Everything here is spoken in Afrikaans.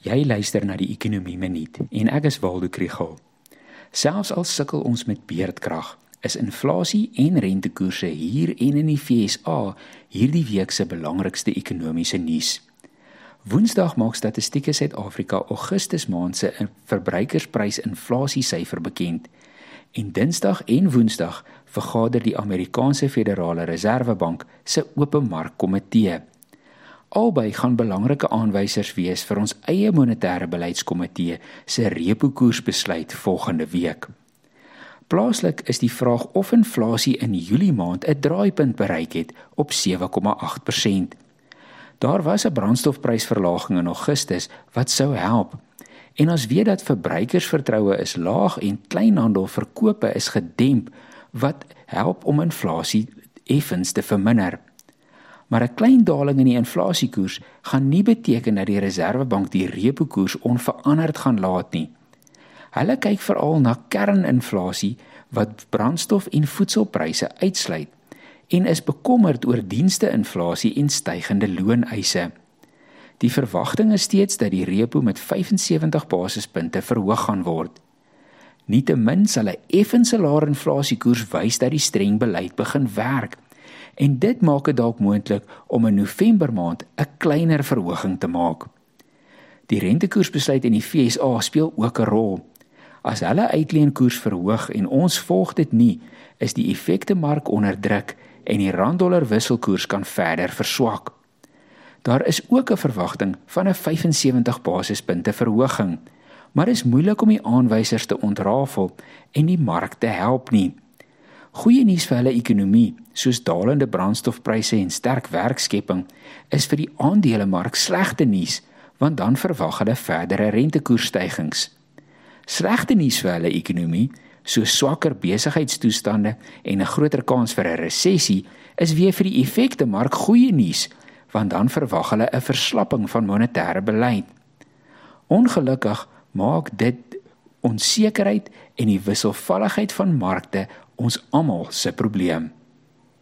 Jy luister na die Ekonomie Minuut en ek is Waldo Krugel. Selfs al sukkel ons met beerdkrag, is inflasie en rentekoerse hier en in die FSA hierdie week se belangrikste ekonomiese nuus. Woensdag maak Statistiek Suid-Afrika Augustus maand se verbruikersprysinflasiesyfer bekend. En Dinsdag en Woensdag vergader die Amerikaanse Federale Reservebank se openmarkkomitee. Albei gaan belangrike aanwysers wees vir ons eie monetêre beleidskomitee se repo koersbesluit volgende week. Plaaslik is die vraag of inflasie in Julie maand 'n draaipunt bereik het op 7,8%. Daar was 'n brandstofprysverlaging in Augustus wat sou help. En ons weet dat verbruikersvertroue is laag en kleinhandelverkope is gedemp wat help om inflasie effens te verminder maar 'n klein daling in die inflasiekoers gaan nie beteken dat die Reserwebank die repo koers onveranderd gaan laat nie. Hulle kyk veral na kerninflasie wat brandstof en voedselpryse uitsluit en is bekommerd oor diensteinflasie en stygende looneise. Die verwagting is steeds dat die repo met 75 basispunte verhoog gaan word. Nietemin sal 'n effense laer inflasiekoers wys dat die streng beleid begin werk en dit maak dit dalk moontlik om in November maand 'n kleiner verhoging te maak. Die rentekoersbesluit in die FSA speel ook 'n rol. As hulle uitleenkoers verhoog en ons volg dit nie, is die effekte mark onder druk en die rand-dollar wisselkoers kan verder verswak. Daar is ook 'n verwagting van 'n 75 basispunte verhoging, maar is moeilik om die aanwysers te ontrafel en die mark te help nie. Goeie nuus vir hulle ekonomie, soos dalende brandstofpryse en sterk werkskepping, is vir die aandelemark slegte nuus, want dan verwag hulle verdere rentekoersstygings. Slegte nuus vir hulle ekonomie, so swakker besigheidstoestande en 'n groter kans vir 'n resessie, is weer vir die effekte mark goeie nuus, want dan verwag hulle 'n verslapping van monetêre beleid. Ongelukkig maak dit onsekerheid en die wisselvalligheid van markte ons almal se probleem.